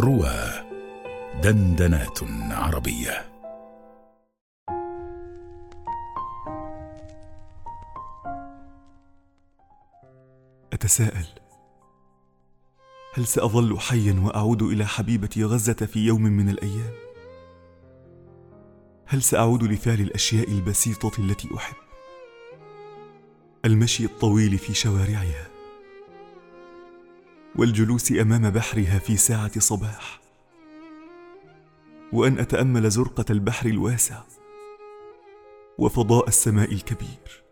روى دندنات عربية أتساءل هل سأظل حيا وأعود إلى حبيبتي غزة في يوم من الأيام؟ هل سأعود لفعل الأشياء البسيطة التي أحب؟ المشي الطويل في شوارعها والجلوس أمام بحرها في ساعة صباح. وأن أتأمل زرقة البحر الواسع وفضاء السماء الكبير.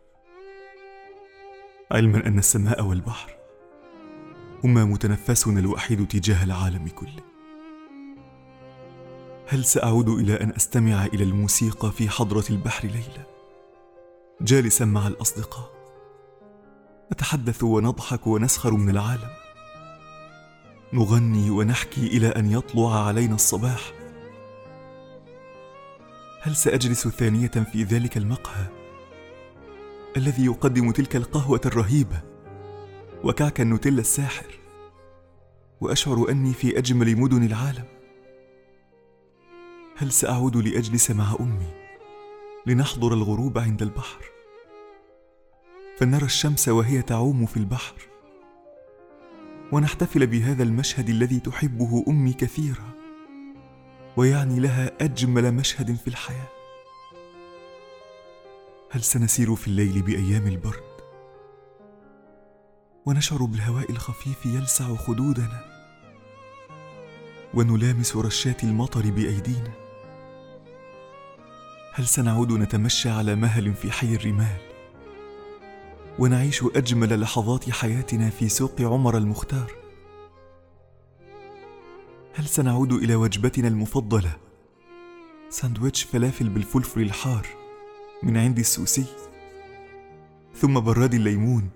علما أن السماء والبحر هما متنفسنا الوحيد تجاه العالم كله. هل سأعود إلى أن أستمع إلى الموسيقى في حضرة البحر ليله جالسا مع الأصدقاء. نتحدث ونضحك ونسخر من العالم. نغني ونحكي إلى أن يطلع علينا الصباح. هل سأجلس ثانية في ذلك المقهى الذي يقدم تلك القهوة الرهيبة وكعك النوتيلا الساحر؟ وأشعر أني في أجمل مدن العالم. هل سأعود لأجلس مع أمي لنحضر الغروب عند البحر؟ فنرى الشمس وهي تعوم في البحر. ونحتفل بهذا المشهد الذي تحبه أمي كثيرا ويعني لها أجمل مشهد في الحياة. هل سنسير في الليل بأيام البرد؟ ونشعر بالهواء الخفيف يلسع خدودنا. ونلامس رشات المطر بأيدينا. هل سنعود نتمشى على مهل في حي الرمال؟ ونعيش أجمل لحظات حياتنا في سوق عمر المختار. هل سنعود إلى وجبتنا المفضلة؟ ساندويتش فلافل بالفلفل الحار من عند السوسي. ثم براد الليمون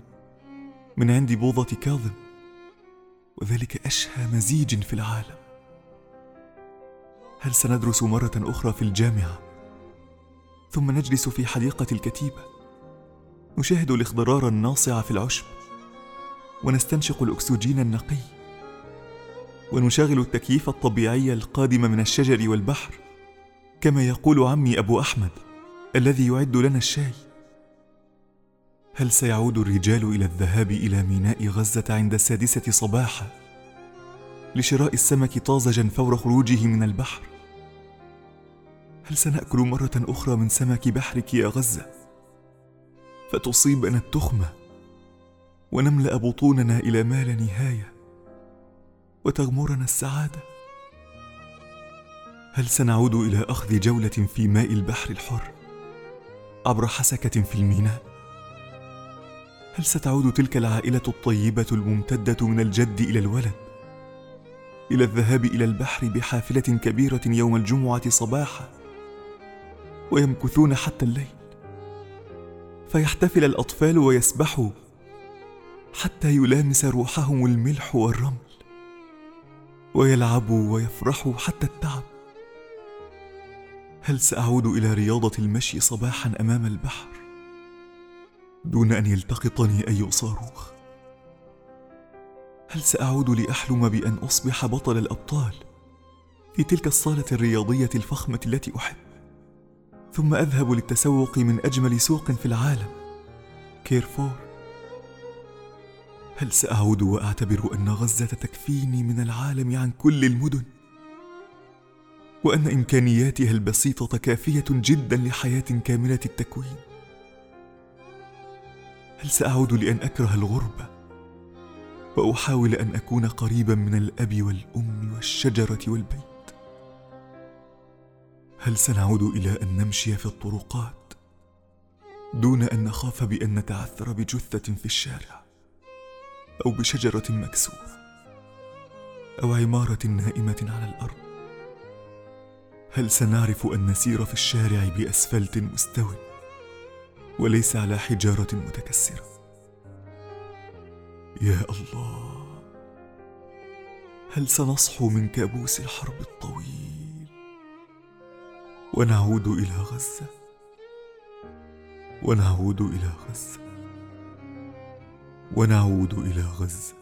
من عند بوضة كاظم. وذلك أشهى مزيج في العالم. هل سندرس مرة أخرى في الجامعة؟ ثم نجلس في حديقة الكتيبة. نشاهد الاخضرار الناصع في العشب ونستنشق الأكسجين النقي ونشغل التكييف الطبيعي القادم من الشجر والبحر كما يقول عمي أبو أحمد الذي يعد لنا الشاي. هل سيعود الرجال إلى الذهاب إلى ميناء غزة عند السادسة صباحا لشراء السمك طازجا فور خروجه من البحر؟ هل سنأكل مرة أخرى من سمك بحرك يا غزة؟ فتصيبنا التخمة ونملأ بطوننا إلى ما لا نهاية وتغمرنا السعادة. هل سنعود إلى أخذ جولة في ماء البحر الحر عبر حسكة في الميناء؟ هل ستعود تلك العائلة الطيبة الممتدة من الجد إلى الولد إلى الذهاب إلى البحر بحافلة كبيرة يوم الجمعة صباحا ويمكثون حتى الليل؟ فيحتفل الأطفال ويسبحوا حتى يلامس روحهم الملح والرمل ويلعبوا ويفرحوا حتى التعب. هل سأعود إلى رياضة المشي صباحا أمام البحر دون أن يلتقطني أي صاروخ؟ هل سأعود لأحلم بأن أصبح بطل الأبطال في تلك الصالة الرياضية الفخمة التي أحب؟ ثم أذهب للتسوق من أجمل سوق في العالم. كيرفور. هل سأعود وأعتبر أن غزة تكفيني من العالم عن كل المدن؟ وأن إمكانياتها البسيطة كافية جدا لحياة كاملة التكوين؟ هل سأعود لأن أكره الغربة؟ وأحاول أن أكون قريبا من الأب والأم والشجرة والبيت. هل سنعود إلى أن نمشي في الطرقات؟ دون أن نخاف بأن نتعثر بجثة في الشارع أو بشجرة مكسوره أو عمارة نائمة على الأرض. هل سنعرف أن نسير في الشارع بأسفلت مستو وليس على حجارة متكسرة؟ يا الله هل سنصحو من كابوس الحرب الطويل؟ ونعود إلى غزة. ونعود إلى غزة. ونعود إلى غزة.